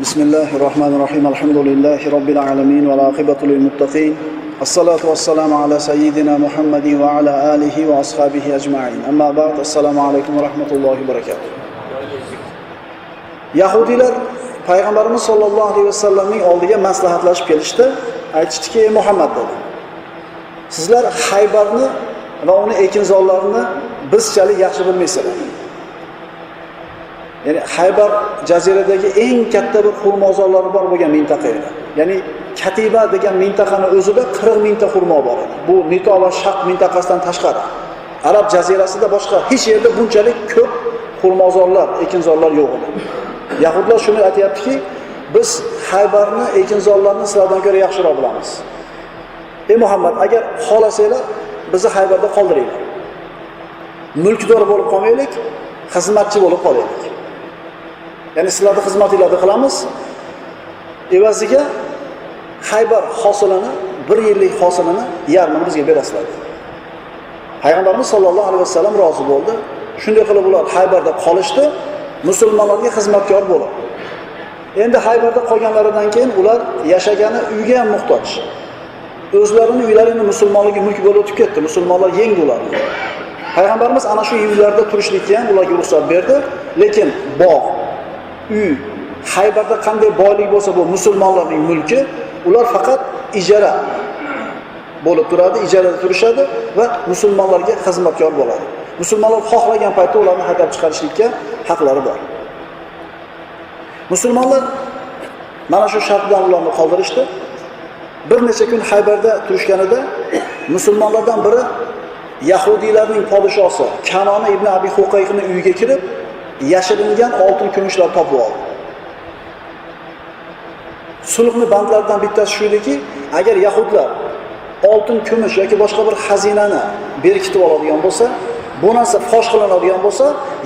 بسم الله الرحمن الرحيم الحمد لله رب العالمين والعاقبة للمتقين الصلاة والسلام على سيدنا محمد وعلى آله وأصحابه أجمعين أما بعد السلام عليكم ورحمة الله وبركاته Yahudiler payg'ambarimiz sollallohu alayhi vasallamning oldiga maslahatlashib kelishdi aytishdiki ey muhammad dedi sizlar haybarni va uni ekinzorlarini bizchalik yaxshi bilmaysizlar Ya'ni haybar jaziradagi eng katta bir xurmozorlari bor bo'lgan mintaqa edi. Ya'ni katiba degan mintaqani o'zida qirq mingta xurmo bor edi. Bu nito va shaq mintaqasidan tashqari. Arab jazirasida boshqa hech yerda bunchalik ko'p xurmozorlar ekinzorlar yo'q edi. Yahudlar shuni aytyaptiki biz haybarni ekinzorlarni sizlardan ko'ra yaxshiroq bilamiz. Ey muhammad agar xohlasanglar bizni haybarda qoldiringlar. Mulkdor bo'lib qolmaylik xizmatchi bo'lib qolaylik ya'ni sizlarni xizmatinglarni qilamiz. Evaziga haybar hosilini bir yillik hosilini yarmini bizga berasizlar. Dedi. payg'ambarimiz sollallohu alayhi vasallam rozi bo'ldi. Shunday qilib ular haybarda qolishdi. Musulmonlarga xizmatkor bo'lib. Endi haybarda qolganlaridan keyin ular yashagani uyga ham muhtoj. O'zlarini uylari endi musulmonlarga mulk bo'lib o'tib ketdi. Musulmonlar yengdi ularni payg'ambarimiz ana shu uylarda turishlikka ham ularga ruxsat berdi. Lekin bog' uy haybarda qanday boylik bo'lsa bu musulmonlarning mulki ular faqat ijara bo'lib turadi ijarada turishadi va musulmonlarga xizmatkor bo'ladi. Musulmonlar xohlagan paytda ularni haydab chiqarishlikka haqlari bor. Musulmonlar mana shu shart bilan ularni qoldirishdi. Bir necha kun haybarda turishganida musulmonlardan biri yahudiylarning podshosi kanona ibn abi huqayqni uyiga kirib yashiringan oltin kumushlar topib oldi. Sulhni bandlaridan bittasi shu ediki agar yahudlar oltin kumush yoki boshqa bir xazinani berkitib oladigan bo'lsa bu narsa fosh qilinadigan bo'lsa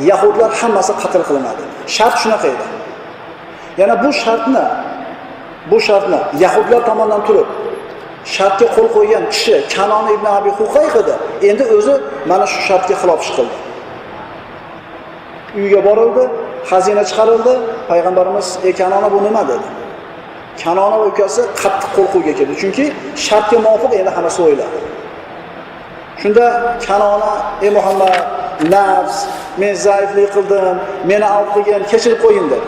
yahudlar hammasi qatl qilinadi. Shart shunaqa edi. Yana bu shartni bu shartni yahudlar tomonidan turib shartga qo'l qo'ygan kishi kanon ibn abi huqayq edi endi o'zi mana shu shartga xilof ish qildi. Uyga borildi xazina chiqarildi. Payg'ambarimiz ey kanona bu nima? dedi. Kanona ukasi qattiq qo'rquvga keldi. Chunki shartga muvofiq endi hammasi o'yladi. Shunda kanona ey muhammad nafs men zaiflik qildim meni avf qilgin kechirib qo'ying dedi.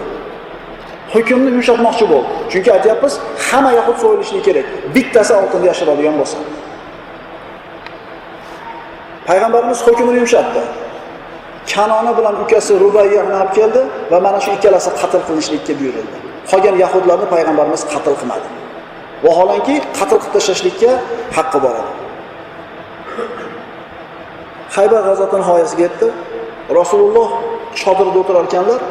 Hukmni yumshatmoqchi bo'ldi. Chunki aytyapmiz hamma yahud so'yilishligi kerak. Bittasi oltinni yashiradigan bo'lsa. Payg'ambarimiz hukmini yumshatdi. Kanona bilan ukasi rubayya olib keldi va mana shu ikkalasi qatl qilinishlikka buyurildi. Qolgan yahudlarni payg'ambarimiz qatl qilmadi. Vaholanki qatl qilib tashlashlikka haqqi bor edi. Haybar g'azoti nihoyasiga yetdi. Rasululloh chodirda o'tirar ekanlar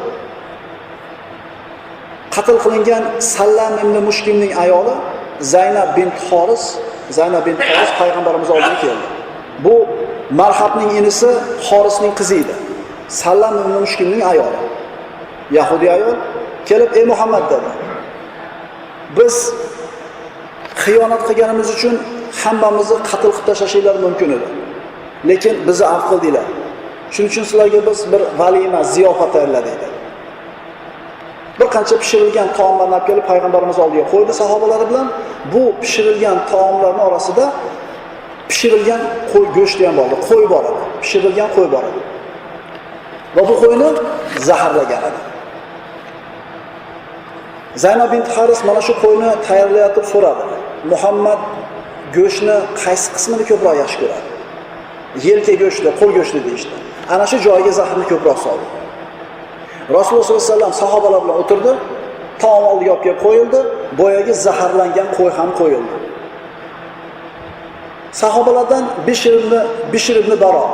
qatl qilingan sallam ibn mushkimning ayoli zaynab bint xoris zaynab bint xoris payg'ambarimiz oldiga keldi. Bu marhabning inisi xorisning qizi edi. Sallam ibn mushkimning ayoli. Yahudiy ayol kelib ey muhammad dedi. Biz xiyonat qilganimiz uchun hammamizni qatl qilib tashlashinglar mumkin edi. Lekin bizni afv qildinglar. Shuning uchun sizlarga biz bir valima ziyofat tayyorladik dedi. Bir qancha pishirilgan taomlarni olib kelib payg'ambarimiz oldiga qo'ydi sahobalari bilan. Bu pishirilgan taomlarni orasida pishirilgan qo'y go'shti ham bordi qo'y bor edi pishirilgan qo'y bor edi. Va bu qo'yni zaharlagan edi. Zaynab bint haris mana shu qo'yni tayyorlayotib so'radi. Muhammad go'shtni qaysi qismini ko'proq yaxshi ko'radi? Yelka go'shti qo'l go'shti deyishdi. Ana shu joyiga zaharni ko'proq soldi. Rasululloh sollallohu alayhi vasallam sahobalar bilan o'tirdi taom oldiga olib kelib qo'yildi boyagi zaharlangan qo'y ham qo'yildi. Sahobalardan bishir ibn bishir ibn baro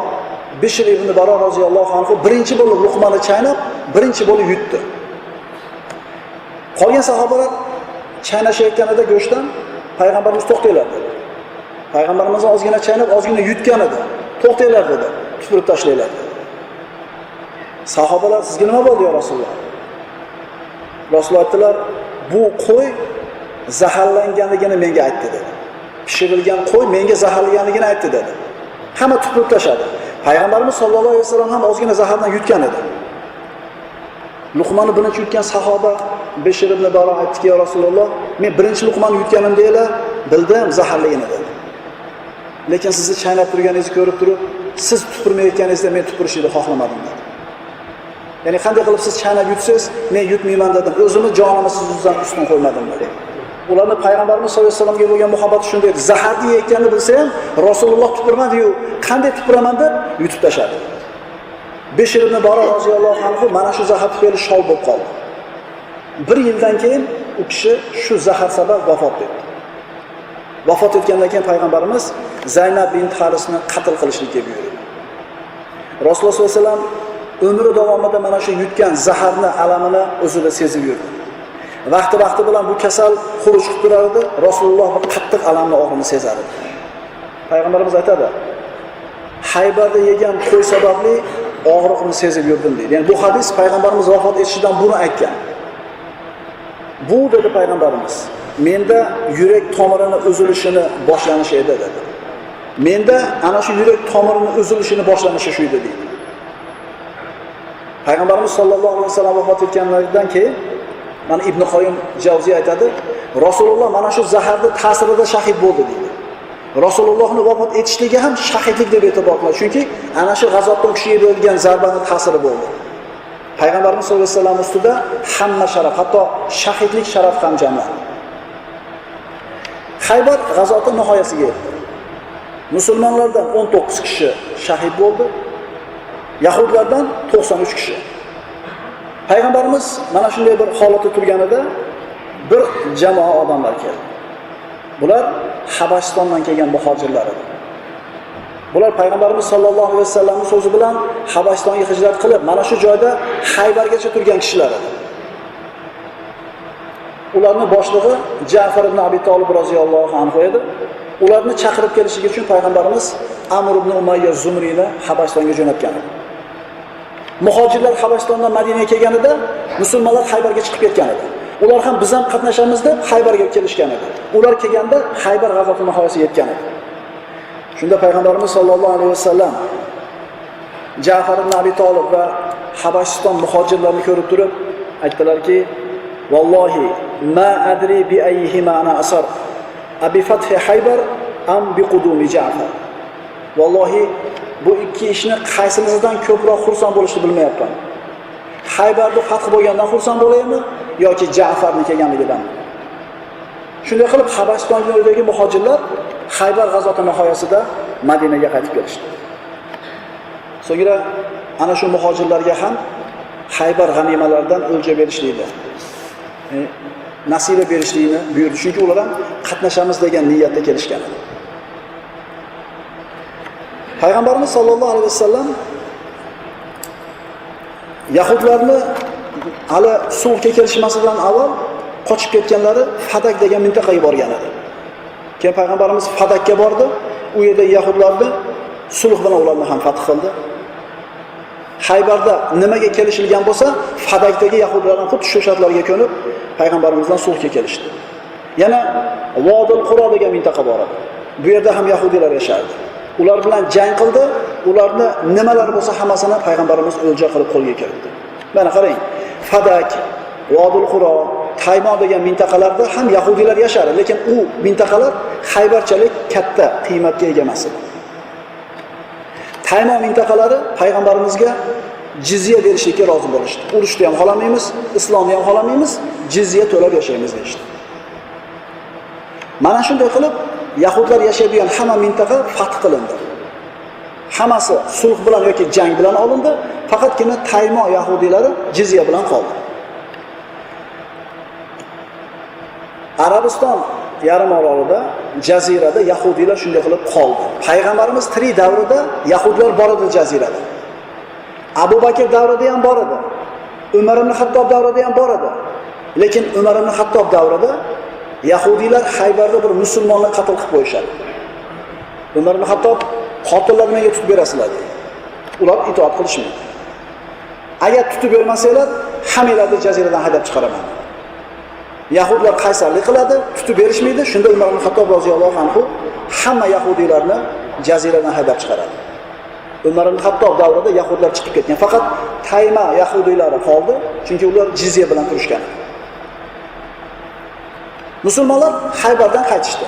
bishir ibn baro roziyallohu anhu birinchi bo'lib luqmani chaynab birinchi bo'lib yutdi. Qolgan sahobalar chaynashayotganida go'shtdan payg'ambarimiz to'xtanglar dedi. Payg'ambarimiz ozgina chaynab ozgina yutgan edi. To'xtanglar dedi tupurib tashlanglar dedi. Sahobalar sizga nima bo'ldi yo rasululloh? Rasululloh aytdilar bu qo'y zaharlanganligini menga aytdi dedi. Pishirilgan qo'y menga zaharlanganligini aytdi dedi. Hamma tupurib tashladi payg'ambarimiz sollallohu alayhi vasallam ham ozgina zahardan yutgan edi. Luqmani birinchi yutgan sahoba beshir ibn baro aytdiki yo rasululloh men birinchi luqmani yutganimdaglar bildim zaharligini dedi. Lekin sizni chaynab turganingizni ko'rib turib siz tupurmayotganingizda men tupurishingni xohlamadim dedi. Ya'ni qanday qilib siz chaynab yutsangiz men yutmayman dedim. O'zimni jonimni siz ustidan ustun qo'ymadim dedi. Ularni payg'ambarimiz sallallohu alayhi vasallamga bo'lgan muhabbati shunday edi. Zaharni yeyotganini bilsa ham rasululloh tupurmadiyu qanday tupuraman deb yutib tashladi. Beshir ibn baro roziyallohu anhu mana shu zahar tufayli shol bo'lib qoldi. Bir yildan keyin u kishi shu zahar sabab vafot etdi. Vafot etgandan keyin payg'ambarimiz zaynab bint harisni qatl qilishlikka buyurdi. Rasululloh sollallohu alayhi vasallam umri davomida mana shu yutgan zaharni alamini o'zida sezib yurdi. Vaqti vaqti bilan bu kasal xuruj qilib turardi. Rasululloh bir qattiq alamni og'rini sezar edi payg'ambarimiz aytadi haybarda yegan qo'y sababli og'riqni sezib yurdim deydi. Ya'ni bu hadis payg'ambarimiz vafot etishidan buni aytgan. Bu dedi payg'ambarimiz menda yurak tomirini uzilishini boshlanishi edi dedi. Menda ana shu yurak tomirini uzilishini boshlanishi shu edi deydi. Payg'ambarimiz sollallohu alayhi vasallam vafot etganlaridan keyin mana ibn qoyim javziy aytadi rasululloh mana shu zaharni ta'sirida shahid bo'ldi deydi. Rasulullohni vafot etishligi ham shahidlik deb e'tibor qiladi chunki ana shu g'azotda u kishiga berilgan zarbani ta'siri bo'ldi. Payg'ambarimiz sallallohu alayhi vasallam ustida hamma sharaf hatto shahidlik sharaf ham jamlandi. Haybar g'azoti nihoyasiga yetdi. Musulmonlardan 19 kishi shahid bo'ldi yahudlardan 93 kishi. Payg'ambarimiz mana shunday bir holatda turganida bir jamoa odamlar keldi. Bular habashistondan kelgan muhojirlar edi. Bular payg'ambarimiz sollallohu alayhi vasallamni so'zi bilan habashistonga hijrat qilib mana shu joyda haybargacha turgan kishilar edi. Ularni boshlig'i jafar ibn abi tolib roziyallohu anhu edi. Ularni chaqirib kelishligi uchun payg'ambarimiz amr ibn umayya zumriyni habashistonga jo'natgan edi. Muhojirlar habashistondan madinaga kelganida musulmonlar haybarga chiqib ketgan edi. Ular ham biz ham qatnashamiz deb haybarga kelishgan edi. Ular kelganda haybar g'azoti nihoyasiga yetgan edi. Shunda payg'ambarimiz sollallohu alayhi vasallam jafar ibn abi tolib va habashiston muhojirlarini ko'rib turib aytdilarki vallohi ma adri bi ayyihima ana asar. Abi fathi haybar am bi qudumi jafar. Vallohi bu ikki ishni qaysinisidan ko'proq xursand bo'lishni bilmayapman. Haybarni fath bo'lgandan xursand bo'laymi yoki jafarni kelganligidan? Shunday qilib habashiston yo'lidagi muhojirlar haybar g'azoti nihoyasida madinaga qaytib kelishdi. So'ngra ana shu muhojirlarga ham haybar g'animalaridan o'lja berishlikni e, nasiba berishlikni buyurdi. Chunki ular ham qatnashamiz degan niyatda kelishgan edi. Payg'ambarimiz sollallohu alayhi vasallam yahudlarni hali sulhga kelishmasidan avval qochib ketganlari fadak degan mintaqaga borgan edi. Keyin payg'ambarimiz fadakka bordi. U yerda yahudlarni sulh bilan ularni ham fath qildi. Haybarda nimaga kelishilgan bo'lsa fadakdagi yahudlar ham xuddi shu shartlarga ko'nib payg'ambarimizdan sulhga kelishdi. Yana vodil quro degan mintaqa bor edi. Bu yerda ham yahudiylar yashardi. Ular bilan jang qildi. Ularni nimalar bo'lsa hammasini payg'ambarimiz o'lja qilib qo'lga kiritdi. Mana qarang fadak vodil quro taymo degan mintaqalarda ham yahudiylar yashar lekin u mintaqalar haybarchalik katta qiymatga ega emas edi. Taymo mintaqalari payg'ambarimizga jizya berishlikka rozi bo'lishdi. Urushni ham xohlamaymiz islomni ham xohlamaymiz jizya to'lab yashaymiz deyishdi. Mana shunday qilib yahudlar yashaydigan hamma mintaqa fath qilindi. Hammasi sulh bilan yoki jang bilan olindi faqatgina taymo yahudiylari jizya bilan qoldi. Arabiston yarim orolida jazirada yahudiylar shunday qilib qoldi. Payg'ambarimiz tirik davrida yahudlar bor edi jazirada. Abu bakr davrida ham bor edi. Umar ibn hattob davrida ham bor edi. Lekin umar ibn hattob davrida yahudiylar haybarda bir musulmonni qatl qilib qo'yishadi. Umar ibn hattob qotillar menga tutib berasizlar deydi ular itoat qilishmaydi. Agar tutib bermasanglar hammanglarni jaziradan haydab chiqaraman yahudlar qaysarlik qiladi tutib berishmaydi. Shunda umar ibn hattob roziyallohu anhu hamma yahudiylarni jaziradan haydab chiqaradi. Umar ibn hattob davrida yahudlar chiqib ketgan. Faqat tayma yahudiylari qoldi chunki ular jizya bilan turishgan. Musulmonlar haybardan qaytishdi.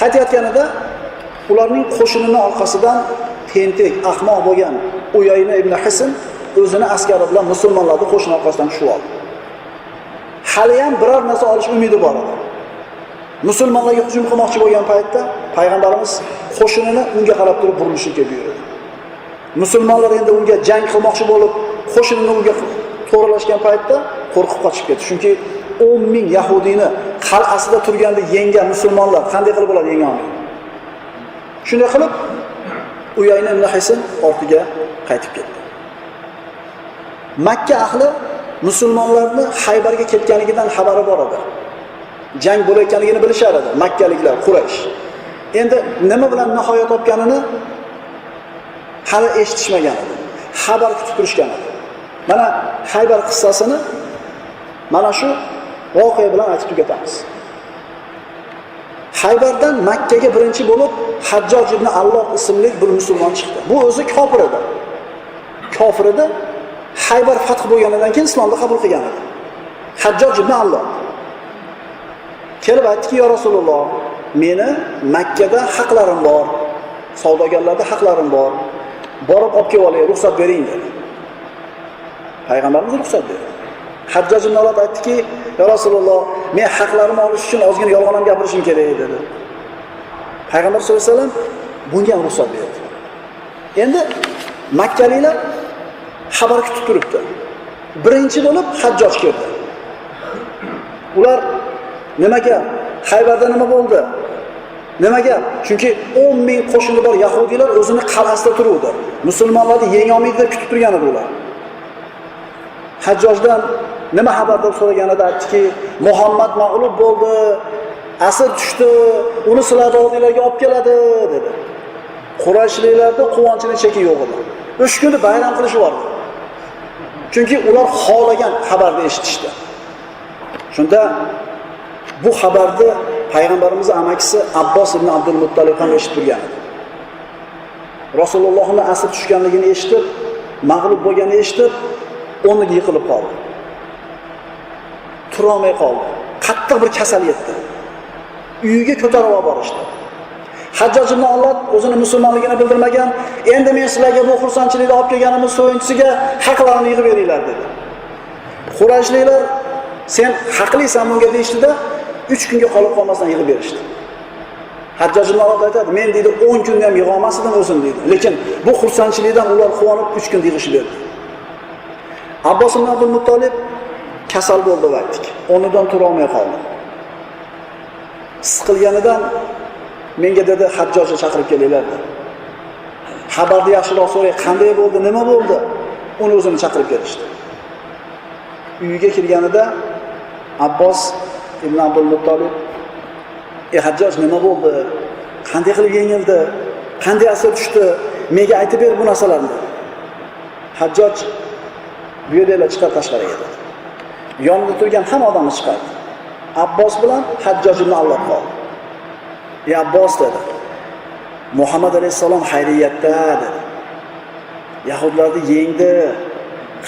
Qaytayotganida ularning qo'shinini orqasidan tentek ahmoq bo'lgan uyayna ibn hisn o'zini askari bilan musulmonlarni qo'shin orqasidan tushib oldi. Haliyam biror narsa olish umidi bor edi. Musulmonlarga hujum qilmoqchi bo'lgan paytda payg'ambarimiz qo'shinini unga qarab turib burilishga buyurdi musulmonlar endi unga jang qilmoqchi bo'lib qo'shinini unga to'g'rilashgan paytda qo'rqib qochib ketdi. Chunki o'n ming yahudiyni qal'asida turganda yengan musulmonlar qanday qilib ular yenga olmaydi shunday qilib uyayna ibn hisn ortiga qaytib ketdi. Makka ahli musulmonlarni haybarga ketganligidan xabari bor edi. Jang bo'layotganligini bilishar edi makkaliklar quraysh. Endi nima bilan nihoya topganini hali eshitishmagan edi. Xabar kutib turishgan edi. Mana haybar qissasini mana shu voqea bilan aytib tugatamiz. Haybardan makkaga birinchi bo'lib hajjoj ibn alloh ismli bir musulmon chiqdi. Bu o'zi kofir edi. Kofir edi haybar fath bo'lganidan keyin islomni qabul qilgan edi. Hajjoj ibn alloh. Kelib aytdiki yo rasululloh meni makkada haqlarim bor savdogarlarda haqlarim bor. Borib olib kelib olay ruxsat bering dedi. Payg'ambarimiz ruxsat berdi. Hajjoj ibn alloh aytdiki yo rasululloh men haqlarimni olish uchun ozgina yolg'on ham gapirishim kerak dedi. Payg'ambar sallallohu alayhi vasallam bunga ham ruxsat berdi. Endi makkaliklar xabar kutib turibdi. Birinchi bo'lib hajjoj kirdi. Ular nima gap haybarda nima bo'ldi? Nima gap chunki o'n ming qo'shini bor yahudiylar o'zini qal'asida turuvdi. Musulmonlarni yengolmaydi deb kutib turgan edi ular. Hajjojdan nima xabar deb so'raganida aytdiki muhammad mag'lub bo'ldi asr tushdi uni sizlarni oldinglarga olib keladi dedi. Qurashliklarda quvonchini cheki yo'q edi. Uch kuni bayram qilishyapti chunki ular xohlagan xabarni eshitishdi. Shunda bu xabarni payg'ambarimizni amakisi abbos ibn abdul muttalib ham eshitib turgan edi. Rasulullohni asr tushganligini eshitib mag'lub bo'lganini eshitib o'rniga yiqilib qoldi. Turolmay qoldi. Qattiq bir kasal yetdi. Uyiga ko'tarib olib borishdi. Hajjoj ibn olloh o'zini musulmonligini bildirmagan endi men sizlarga bu xursandchilikni olib kelganimiz so'yinchisiga haqlarini yig'ib beringlar dedi. Qurashliklar sen haqlisan bunga deyishdida uch kunga qolib qolmasdan yig'ib berishdi. Hajjoj ibn olloh aytadi men deydi o'n kunga ham yig'olmasdim o'zim deydi. Lekin bu xursandchilikdan ular quvonib uch kun yig'ishib berdi. Abbos ibn abdul muttolib kasal bo'ldi va aytdik o'rnidan turolmay qoldi siqilganidan menga dedi hajjojni chaqirib kelinglar. dedi. Xabarni yaxshiroq so'ray qanday bo'ldi nima bo'ldi? Uni o'zini chaqirib kelishdi. Uyiga kirganida abbos ibn abdul muttolib ey hajjoj nima bo'ldi? Qanday qilib yengildi? Qanday asir tushdi? Menga aytib ber bu narsalarni. Hajjoj bu yerdagilar chiqar tashqariga. dedi yonida turgan hamma odamni chiqardi. Abbos bilan hajjoj ibn avlod qoldi. Ey abbos dedi. Muhammad alayhissalom hayriyatda dedi. Yahudlarni yengdi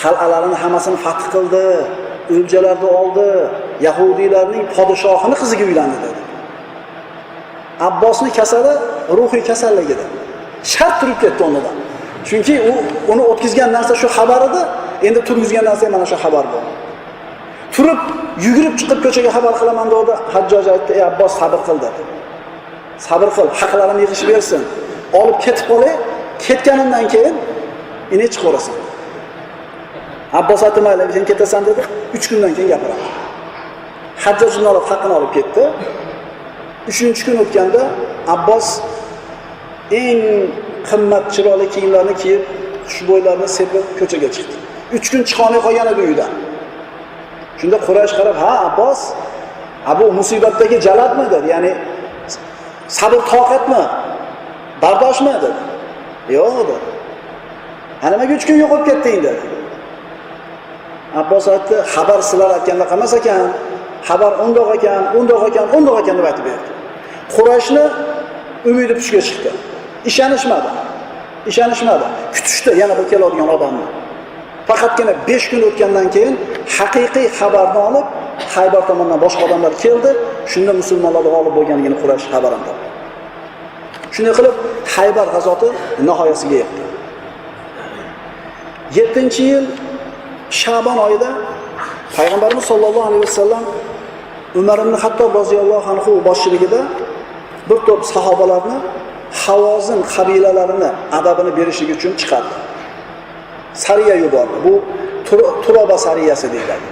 qal'alarini hammasini fath qildi o'ljalarni oldi yahudiylarning podshohini qiziga uylandi dedi. Abbosni kasali ruhiy kasallik edi shart turib ketdi o'rnidan. Chunki u uni o'tkazgan narsa shu xabar edi. Endi turgizgan narsa mana shu xabar bo'ldi. Turib yugurib chiqib ko'chaga xabar qilaman dedi. Hajjoj aytdi ey abbos sabr qil dedi. Sabr qil haqlarini yig'ishib bersin. Olib ketib qolay. Ketganimdan keyin ini chiqaverasan abbos aytdi mayli sen ketasan dedi. Uch kundan keyin gapiraman. Hajjoj ibn olib haqqini olib ketdi. Uchinchi kun o'tganda abbos eng qimmat chiroyli kiyimlarni kiyib xushbo'ylarni sepib ko'chaga chiqdi. Uch kun chiqolmay qolgan edi uydan shunda quraysh qarab ha abbos abu bu musibatdagi jaladmi? dedi. Ya'ni sabr toqatmi? Bardoshmi? dedi. Yo'q dedi. Ha nimaga uch kun yo'qolib ketding? dedi. Abbos aytdi xabar sizlar aytgandaqa emas ekan xabar undoq ekan undoq ekan undoq ekan deb aytib berdi. Qurayshni umidi puchga chiqdi. Ishonishmadi. Ishonishmadi. Kutishdi yana bir keladigan odamni. Faqatgina besh kun o'tgandan keyin haqiqiy xabarni olib Haybar tomonidan boshqa odamlar keldi. Shunda musulmonlar g'olib bo'lganligini Quraysh xabarini topdi. Shunday qilib Haybar g'azoti nihoyasiga yetdi. 7-yil Sha'bon oyida payg'ambarimiz sollallohu alayhi vasallam Umar ibn Hattob roziyallohu anhu boshchiligida bir to'p sahobalarni Havozin qabilalarini adabini berishlik uchun chiqardi. Sariya yubordi. Bu Turoba sariyasi deyiladi.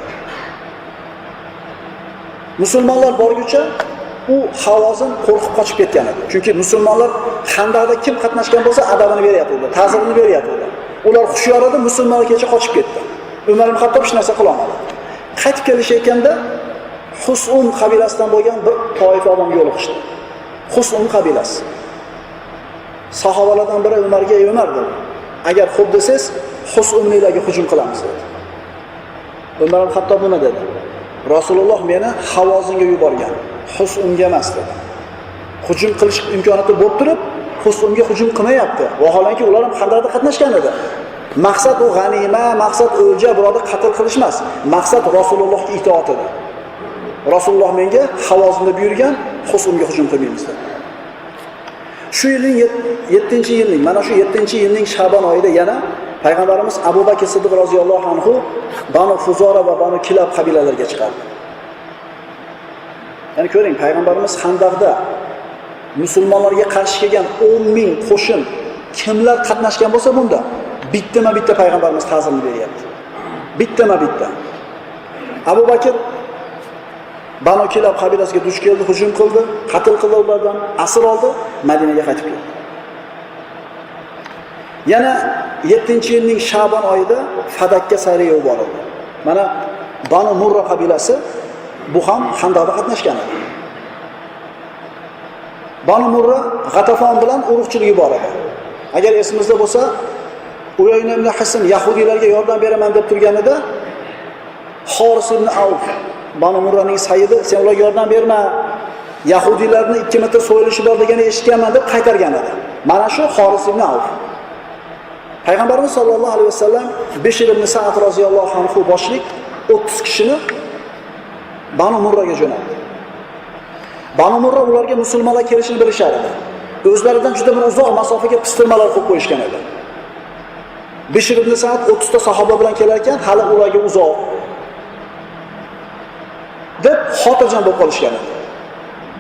Musulmonlar borguncha u Havozin qo'rqib qochib ketgan edi. Chunki musulmonlar handaqda kim qatnashgan bo'lsa adabini beryapti, ta'zirini beryapti. Ular xushyor edi, musulmonlar kecha qochib ketdi. Umar ibn Hattob hech narsa qila olmadi. Qaytib kelishayotganda Husum qabilasidan bo'lgan bir toifa odamga yo'liqishdi. Husum qabilasi. Sahobalardan biri Umarga "Ey Umar" dedi. "Agar xo'p desangiz, Husumliklarga hujum qilamiz" dedi. Umar hatto Hattob nima dedi? Rasululloh meni Havozinga yuborgan, Husumga emas dedi. Hujum qilish imkoniyati bo'lib turib, Husumga hujum qilmayapti. Vaholanki ular ham Xandaqda qatnashgan edi. Maqsad u g'anima, maqsad o'lja birovni qatl qilish emas. Maqsad Rasulullohga itoat edi. Rasululloh menga Havozinda buyurgan, Husumga hujum qilmaymiz dedi. Shu yilning 7-yilning, mana shu 7-yilning Shabon oyida yana payg'ambarimiz Abu Bakr Siddiq roziyallohu anhu Banu huzora va Banu Kilab qabilalariga chiqardi. Ya'ni ko'ring, payg'ambarimiz Handaqda musulmonlarga qarshi kelgan 10 ming qo'shin kimlar qatnashgan bo'lsa bunda bittama bitta payg'ambarimiz ta'zirini beryapti. Bittama bitta. Abu Bakr Banu Kilab qabilasiga duch keldi, hujum qildi, qatl qildi ulardan, asir oldi, Madinaga qaytib keldi. Yana 7-yilning Shabon oyida Fadakka sayriga yuborildi. Mana Banu Murra qabilasi bu ham handoqda qatnashgan edi. Banu Murra G'atafon bilan urug'chiligi bor edi. Agar esimizda bo'lsa, Uyayna ibn Hisn yahudiylarga yordam beraman deb turganida Xoris ibn Avf Banu Murraning sayidi sen ularga yordam berma. Yahudiylarni 2 marta so'yilishi bor deganini eshitganman deb qaytargan edi. Mana shu Xoris ibn Avf. Payg'ambarimiz sollallohu alayhi vasallam Bishr ibn Sa'd roziyallohu anhu boshlik 30 kishini Banu Murraga jo'natdi. Banu Murra ularga musulmonlar kelishini bilishar edi. O'zlaridan juda bir uzoq masofaga pistirmalar qo'yib qo'yishgan edi. Bishr ibn Sa'd 30 ta sahoba bilan kelar ekan, hali ularga uzoq deb xotirjam bo'lib qolishgan edi.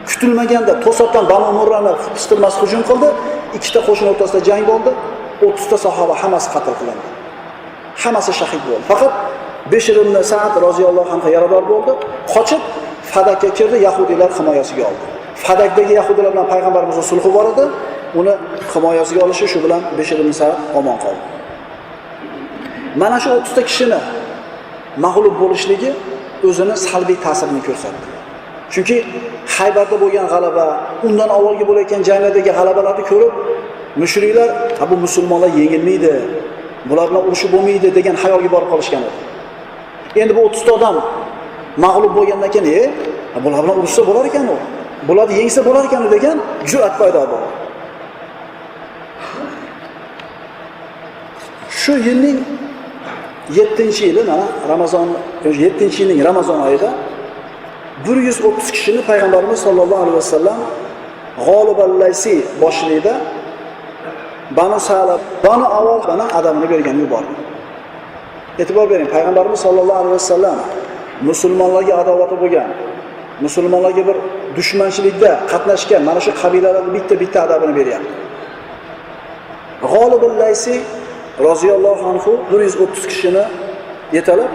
Kutilmaganda to'satdan Banu Murrani pistirmas hujum qildi, ikkita qo'shin o'rtasida jang bo'ldi. 30 ta sahoba hammasi qatl qilindi. Hammasi shahid bo'ldi. Faqat Beshir ibn saad roziyallohu anhu yarador bo'ldi. Qochib Fadakka kirdi, yahudiylar himoyasiga oldi. Fadakdagi yahudiylar bilan payg'ambarimizni sulhi bor edi. Uni himoyasiga olishi shu bilan Beshir ibn saad omon qoldi. Mana shu 30 ta kishini mag'lub bo'lishligi o'zini salbiy ta'sirini ko'rsatdi. Chunki Haybarda bo'lgan g'alaba, undan avvalgi bo'layotgan janglardagi g'alabalarni ko'rib, mushriklar, "Ha bu musulmonlar yengilmaydi, bular bilan urushib bo'lmaydi" degan xayolga borib qolishgan edi. Endi bu 30 ta odam mag'lub bo'lgandan keyin, "E, bular bilan urushsa bo'lar ekan u. Bularni yengsa bo'lar ekan" degan jur'at paydo bo'ldi. Shu yilning 7-yili mana Ramazon 7-yilning Ramazon oyida 130 kishini payg'ambarimiz sollallohu alayhi vasallam G'olib al-Laysi boshchiligida Banu Salab, Banu Avol bana adamini bergan yubordi. E'tibor bering, payg'ambarimiz sollallohu alayhi vasallam musulmonlarga adovati bo'lgan, musulmonlarga bir dushmanchilikda qatnashgan mana shu qabilalarni bitta-bitta adabini beryapti. G'olib al-Laysi roziyallohu anhu 130 kishini yetalab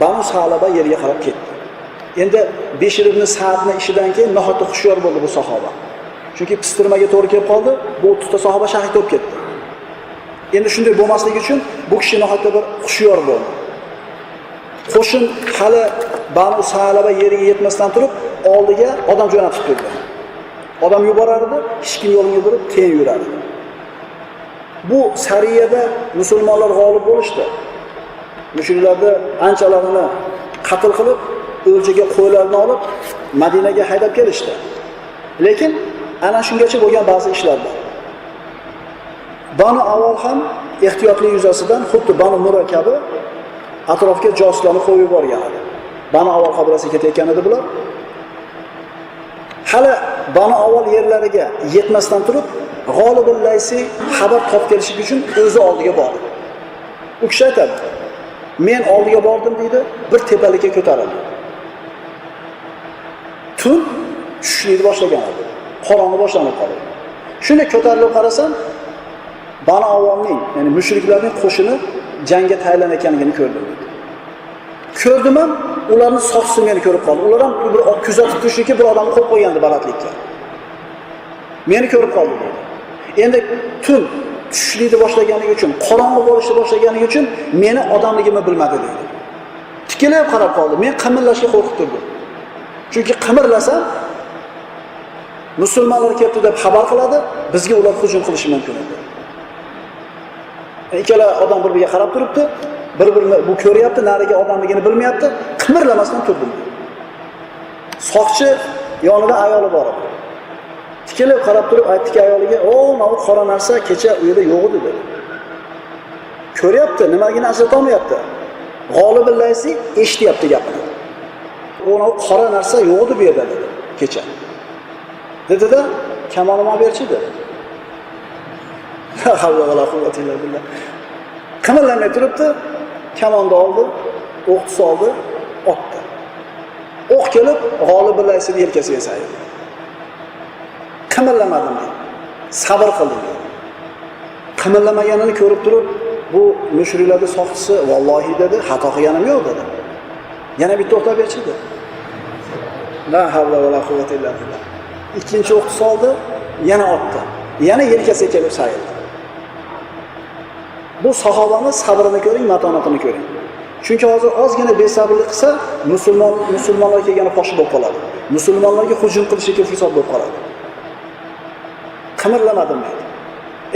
Banu Salaba yerga qarab ketdi. Endi Beshir ibn Sa'dning ishidan keyin nahotda hushyor bo'ldi bu sahoba. Chunki pistirmaga to'g'ri kelib qoldi, bu 30 ta sahoba shahid bo'lib ketdi. Endi shunday bo'lmasligi uchun bu kishi nahotda bir hushyor bo'ldi. Qo'shin hali Banu Salaba yeriga yetmasdan turib, oldiga odam jo'natib turdi. Odam yuborardi, hech kim yo'lini yurib, keyin yurardi. Bu sariyada musulmonlar g'olib bo'lishdi. Mushriklarni anchalarini qatl qilib, o'ljaga qo'ylarni olib Madinaga haydab kelishdi. Lekin ana shungacha bo'lgan ba'zi ishlar bor. Banu Avval ham ehtiyotli yuzasidan xuddi Banu mura kabi atrofga josuslarni qo'yib yuborgan edi. Banu Avval qabilasiga ketayotgan edi bular. Hali Banu Avval yerlariga yetmasdan turib, G'olibul Laysi xabar topib kelishlik uchun o'zi oldiga bordi. U kishi aytadi: "Men oldiga bordim" deydi, bir tepalikka ko'tarildi. Tun tushishlikni boshlagan edi. Qorong'i boshlanib qoldi. shunday ko'tarilib qarasam, bani avomning ya'ni mushriklarning qo'shini jangga tayyorlanayotganligini ko'rdim. Ko'rdim ham, ularni soqchisi meni ko'rib qoldi. Ular ham bir kuzatib turishlikka bir odamni qo'yib qo'ygandi balandlikka. Meni ko'rib qoldi dedi. Endi tun tushlikni boshlaganligi uchun, qorong'i bo'lishni boshlaganligi uchun meni odamligimni bilmadi dedi. Tikilib qarab qoldi. Men qimirlashga qo'rqib turdim. Chunki qimirlasam musulmonlar kelibdi deb xabar qiladi, bizga ular hujum qilishi mumkin edi. Ikkala odam bir-biriga qarab turibdi, bir-birini bu ko'ryapti, nariga odamligini bilmayapti, qimirlamasdan turdim. Soqchi yonida ayoli bor edi. Tikilib qarab turib aytdiki ayoliga, "O, mana qora narsa kecha u yerda yo'q edi" dedi. Ko'ryapti, nimagini ajratolmayapti. G'olibul Laysi eshityapti gapini. "Ona qora narsa yo'q edi bu yerda" dedi kecha. dedida kamolni olib berchi" dedi. La va la quvvata illa billah. Qimirlamay turibdi, kamonni oldi, o'q soldi, otdi. O'q kelib, g'olib laysini yelkasiga saydi. Qimirlamadim. Sabr qildim. Qimirlamaganini ko'rib turib, bu mushriklarning soqchisi vallohi dedi, xato qilganim yo'q dedi. Yana bitta o'qtab berchi dedi. La havla va la quvvata illa billah. Ikkinchi o'qni soldi, yana otdi. Yana yelkasiga kelib sayildi Bu sahobamiz sabrini ko'ring, matonatini ko'ring. Chunki hozir ozgina besabrlik qilsa, musulmon musulmonlar kelgani fosh bo'lib qoladi. Musulmonlarga hujum qilishlikka fursat bo'lib qoladi. Qimirlamadim deydi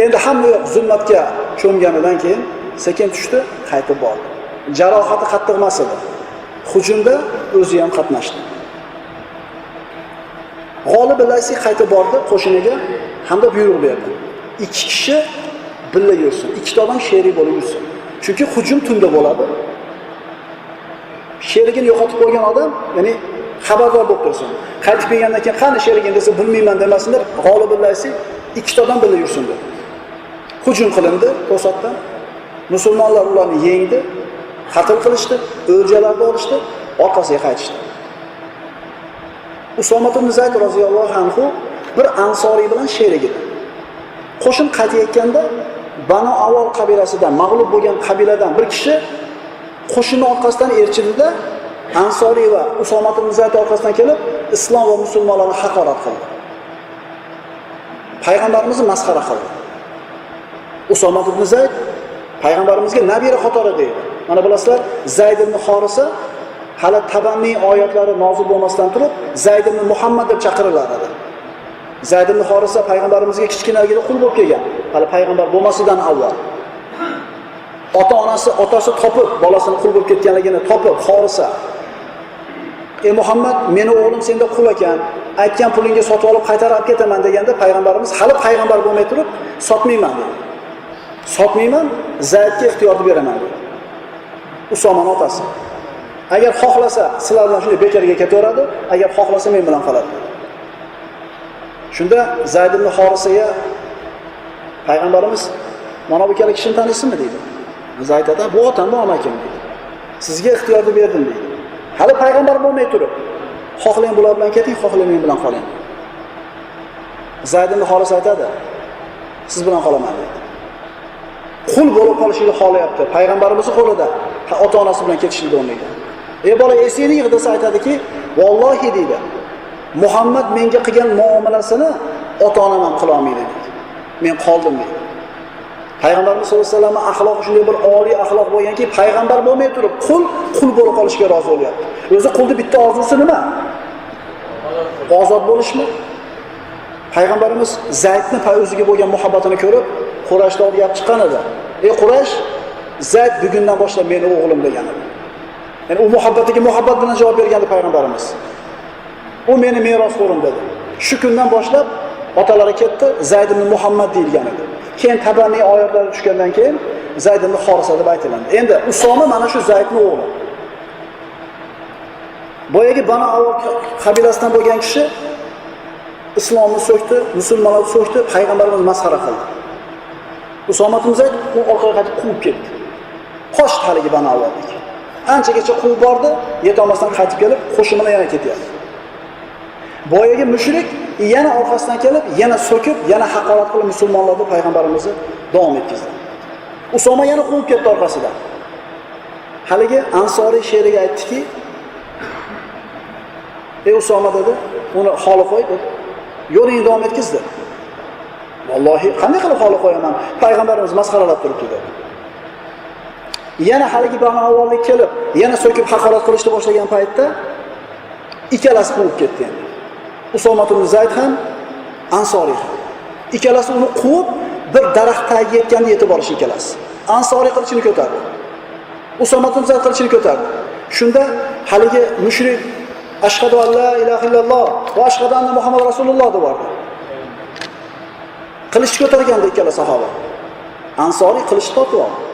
Endi hamma yoq zulmatga cho'mganidan keyin sekin tushdi, qaytib bordi. Jarohati qattiq emas edi. Hujumda o'zi ham qatnashdi. G'olib Laysi qaytib bordi qo'shiniga hamda buyruq berdi. Ikki kishi birga yursin. Ikkita odam sherik bo'lib yursin. Chunki hujum tunda bo'ladi. Sherigini yo'qotib qo'ygan odam, ya'ni xabardor bo'lib tursin. Qaytib kelgandan keyin qani sherigin desa bilmayman demasinlar, g'olibullaysi ikkita odam birga yursin deb Hujum qilindi to'satdan. Musulmonlar ularni yengdi, qatl qilishdi, o'ljalarni olishdi, orqasiga qaytishdi. usomat ibn Zayd roziyallohu anhu bir ansoriy bilan sherigi. Qo'shin qaytayotganda Banu Avval qabilasidan, mag'lub bo'lgan qabiladan bir kishi qo'shinni orqasidan erchidida Ansoriy va usomat ibn Zayd orqasidan kelib, islom va musulmonlarni haqorat qildi. Payg'ambarimizni masxara qildi. usomat ibn Zayd payg'ambarimizga nabira qatori deydi. Mana bilasizlar, Zayd ibn Horisa hali tabanniy oyatlari nozil bo'lmasdan turib, Zayd ibn Muhammad deb chaqiriladi. Zayd ibn Horisa payg'ambarimizga kichkinaligida qul bo'lib kelgan, hali payg'ambar bo'lmasidan avval. Ota-onasi, otasi topib, bolasini qul bo'lib ketganligini topib, Horisa Ey Muhammad, meni o'g'lim senda qul ekan. Aytgan pulingga sotib olib qaytarib ketaman deganda payg'ambarimiz hali payg'ambar bo'lmay turib, sotmayman dedi. Sotmayman, Zaydga ixtiyorni beraman dedi. Usomon otasi. Agar xohlasa, sizlar bilan shunday bekorga ketaveradi, agar xohlasa men bilan qoladi. Shunda Zayd ibn Horisaga payg'ambarimiz mana bu ikkala kishini taniysizmi deydi. Zayd aytadi, bu otam, bu amakim deydi. Sizga ixtiyorni berdim deydi. Hali payg'ambar bo'lmay turib, xohlang bular bilan keting, xohlang men bilan qoling. Zayd ibn Horisa aytadi, siz bilan qolaman deydi. Qul bo'lib qolishni xohlayapti. payg'ambarimizni qo'lida ota-onasi bilan ketishlikni o'rnaydi. Ey bola, esingni yig' desa aytadiki, "Vallohi" deydi. Muhammad menga qilgan muomalasini ota-onam ham qila olmaydi deydi. Men qoldim deydi. Payg'ambarimiz sollallohu alayhi vasallamni axloqi shunday bir oliy axloq bo'lganki, payg'ambar bo'lmay turib, qul qul bo'lib qolishga rozi bo'lyapti. O'zi qulni bitta orzusi nima? Ozod bo'lishmi? Payg'ambarimiz Zaydni o'ziga bo'lgan muhabbatini ko'rib, Qurayshni olib gap chiqqan edi. Ey Quraysh, Zayd bugundan boshlab meni o'g'lim degan edi. Ya'ni u muhabbatiga muhabbat bilan javob bergandi payg'ambarimiz. U meni merosxo'rim dedi. Shu kundan boshlab otalari ketdi, Zayd ibn Muhammad deyilgan edi. Keyin tabanniy oyatlari tushgandan keyin Zayd ibn Horisa deb aytiladi. Endi Usoma mana shu zaydni o'g'li. boyagi bani avval qabilasidan bo'lgan kishi islomni so'kdi musulmonlarni so'kdi payg'ambarimiz masxara qildi usoma ibn zayd u orqaga qaytib quvib ketdi qochdi haligi bani avlodniki anchagacha quvib bordi yetolmasdan qaytib kelib qo'shin bilan yana ketyapti boyagi mushrik E yana orqasidan kelib yana so'kib yana haqorat qilib musulmonlarni payg'ambarimizni davom etkazdi usoma yana quvib ketdi orqasidan haligi ansoriy she'riga aytdiki ey usoma dedi uni holi qo'y dedi yo'lingni davom etkizdi. Vallohi qanday qilib holi qo'yaman? Payg'ambarimiz masxaralab turibdi dedi. Yana haligi bani kelib yana so'kib haqorat qilishni boshlagan paytda ikkalasi quvib ketdi endi. Usomat ibn zayd ham ansoriy ham. Ikkalasi uni quvib bir daraxt tagiga yetganda yetib borish ikkalasi. Ansoriy qilichini ko'tardi. Usomat ibn zayd qilichini ko'tardi. Shunda haligi mushrik ashhadu an la ilaha illalloh va ashhadu anna muhammad rasululloh deb bordi. Qilichni ko'targanda ikkala sahoba. Ansoriy qilichni tortib oldi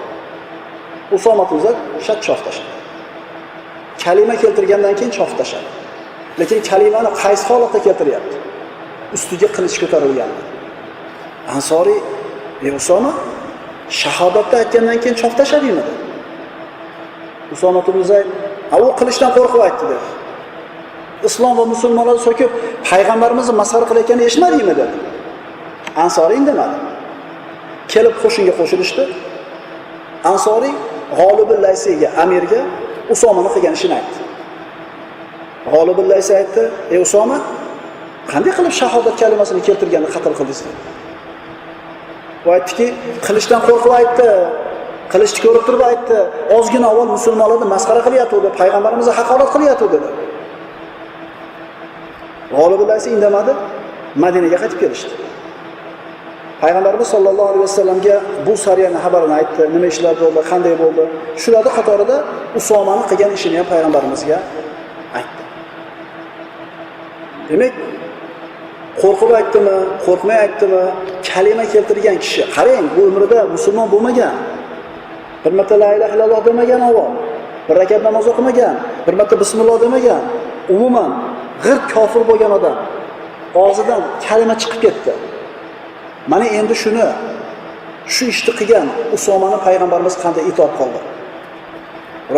usomat ibn zayd shat chof tashladi kalima keltirgandan keyin chof tashladi lekin kalimani qaysi holatda keltiryapti? Ustiga qilich ko'tarilgan ansoriy ey usoma shahodatni aytgandan keyin chop tashladingmi dedi usoma ibn zayd u qilichdan qo'rqib aytdi dedi. Islom va musulmonlarni so'kib payg'ambarimizni masxara qilayotganini eshitmadingmi dedi. Ansoriy indamadi. Kelib qo'shinga qo'shilishdi. Ansoriy g'olibul laysiyga amirga usomani qilgan ishini aytdi. G'olibulla esa aytdi ey usoma qanday qilib shahodat kalimasini keltirganni qatl qildingiz dedi u aytdiki qilichdan qo'rqib aytdi qilichni ko'rib turib aytdi ozgina avval musulmonlarni masxara qilyotgandi payg'ambarimizni haqorat qilyotgandi dedi. G'olibulla esa indamadi madinaga qaytib kelishdi. Payg'ambarimiz sollallohu alayhi vasallamga bu sariyani xabarini aytdi nima ishlar bo'ldi qanday bo'ldi? Shularni qatorida usomani qilgan ishini ham payg'ambarimizga demak qo'rqib aytdimi qo'rqmay aytdimi kalima keltirgan kishi qarang bu umrida musulmon bo'lmagan. Bir marta la ilaha illalloh demagan avval bir rakat namoz o'qimagan bir marta bismilloh demagan umuman g'irt kofir bo'lgan odam og'zidan kalima chiqib ketdi. Mana endi shuni shu ishni qilgan usomani payg'ambarimiz qanday itoat qildi?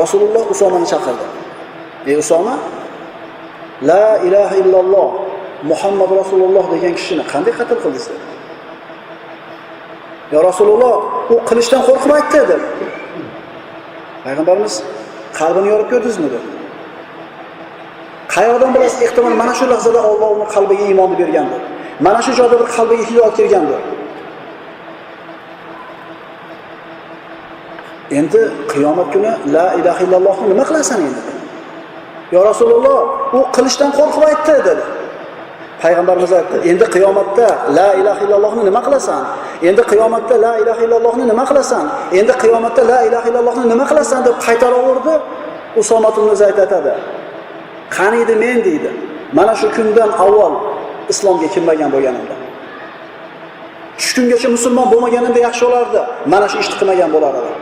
Rasululloh usomani chaqirdi. Ey usoma la ilaha illalloh muhammad rasululloh degan kishini qanday qatl qildingiz? Dedi yo rasululloh u qilichdan qo'rqmaydi dedi payg'ambarimiz qalbini yorib ko'rdingizmi dedi. Qayoqdan bilasiz ehtimol mana shu lahzada olloh uni qalbiga iymonni bergandir mana shu joyda bir qalbiga hidoyat kelgandir endi qiyomat kuni la ilaha illallohni nima qilasan endi? Yo rasululloh u qilishdan qo'rqib dedi. Payg'ambarimiz aytdi endi qiyomatda la ilaha illallohni nima qilasan? Endi qiyomatda la ilaha illallohni nima qilasan? Endi qiyomatda la ilaha illallohni nima qilasan? deb qaytaraverdi usomat ibn zayd aytadi qaniydi men? deydi. Mana shu kundan avval islomga kirmagan bo'lganimda. Shu kungacha musulmon bo'lmaganimda yaxshi bo'lardi. Mana shu ishni qilmagan bo'lar edim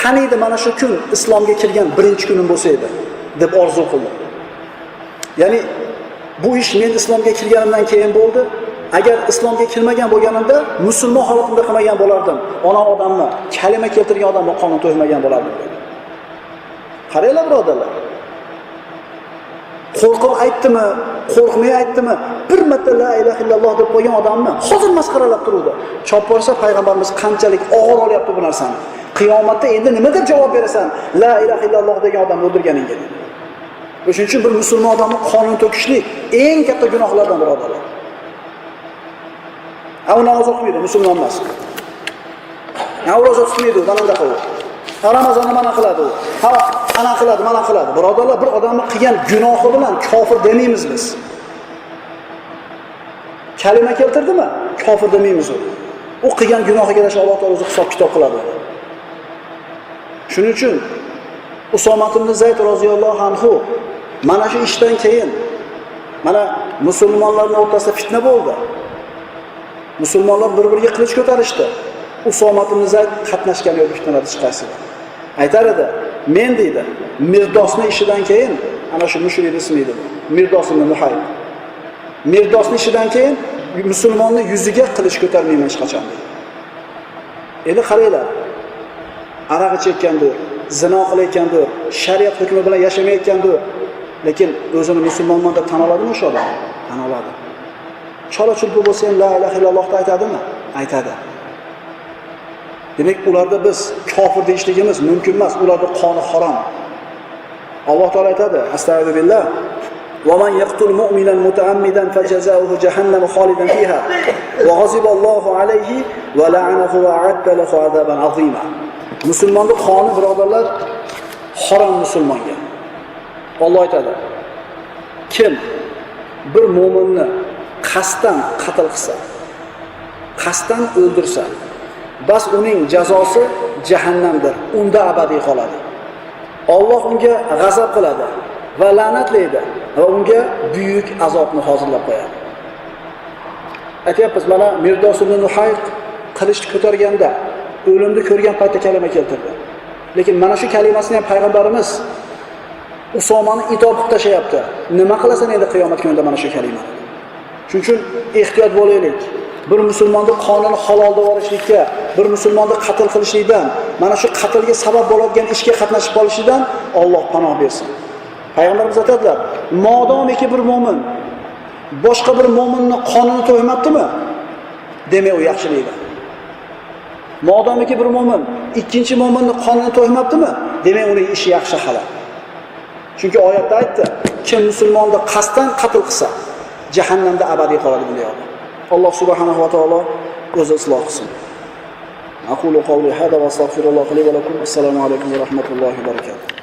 qaniydi mana shu kun islomga kirgan birinchi kunim bo'lsa edi deb orzu qildim ya'ni bu ish men islomga kirganimdan keyin bo'ldi. Agar islomga kirmagan bo'lganimda musulmon holatimda qilmagan bo'lardim. Ona odamni kalima keltirgan odamni qonun to'ymagan bo'lardim qaranglar birodarlar. Qo'rqib aytdimi qo'rqmay aytdimi bir marta la ilaha illalloh deb qo'ygan odamni hozir masxaralab turuvdi. Chopib borsa payg'ambarimiz qanchalik og'ir olyapti bu narsani. Qiyomatda endi nima deb javob berasan? La ilaha illalloh degan odamni o'ldirganingga dedi. O'shaning uchun bir musulmon odamni qonini to'kishlik eng katta gunohlardan birodarlar a u namoz o'qimaydi musulmon emas. A u ro'za tutmaydi u mana bunaqa u. Ha ramazonni mana qiladi u. Ha ana qiladi mana qiladi. Birodarlar bir odamni qilgan gunohi bilan kofir demaymiz biz. Kalima keltirdimi? Kofir demaymiz u. U qilgan gunohiga yarasha alloh taolo o'zi hisob kitob qiladi. Shuning uchun usomat ibn zayd roziyallohu anhu mana shu ishdan keyin mana musulmonlarni o'rtasida fitna bo'ldi. Musulmonlar bir biriga qilich ko'tarishdi. Usomat ibn zayd qatnashgan yo'q fitnada hech aytar edi men deydi mirdosni ishidan keyin ana shu mushrik ismi edi. Mirdos ibn muhay mirdosni ishidan keyin musulmonni yuziga qilich ko'tarmayman hech qachon deydi endi qaranglar aroq ichayotgandir zino qilayotgandir shariat hukmi bilan yashamayotgandir lekin o'zini musulmonman deb tan oladimi o'sha odam tan oladi chola chulpi bo'lsa ham la ilaha illallohni aytadimi aytadi demak ularda biz kofir deyishligimiz mumkin emas ularni qoni harom alloh taolo aytadi astag'firullah ومن يقتل مؤمنا متعمدا فجزاؤه جهنم خالدا فيها وغضب الله عليه ولعنه وأعد له عذابا عظيما musulmonni qoni birodarlar harom musulmonga. Olloh aytadi kim bir mo'minni qasddan qatl qilsa qasddan o'ldirsa bas uning jazosi jahannamdir unda abadiy qoladi. Olloh unga g'azab qiladi va la'natlaydi va unga buyuk azobni hozirlab qo'yadi. Aytyapmiz mana mirdos ibn nuhayq qilichni ko'targanda o'limni ko'rgan paytda kalima keltirdi. Lekin mana shu kalimasini ham payg'ambarimiz usomani itob qilib tashlayapti. Nima qilasan endi qiyomat kunida mana shu kalimani shuning uchun ehtiyot bo'laylik. Bir musulmonni qonini halol deb olishlikka bir musulmonni qatl qilishlikdan mana shu qatlga sabab bo'ladigan ishga qatnashib qolishlikdan olloh panoh bersin. Payg'ambarimiz aytadilar modomiki bir mo'min boshqa bir mo'minni qonini to'ymabdimi demak u yaxshilikda modomiki bir mo'min ikkinchi mo'minni qonini to'ymabdimi? Demak uni ishi yaxshi halol. Chunki oyatda aytdi kim musulmonni qasddan qatl qilsa jahannamda abadiy qoladi bunday odam alloh subhanahu va taolo o'zi isloh qilsin. Aqulu qavli hada va va assalomu alaykum va rahmatullohi va barakatuh.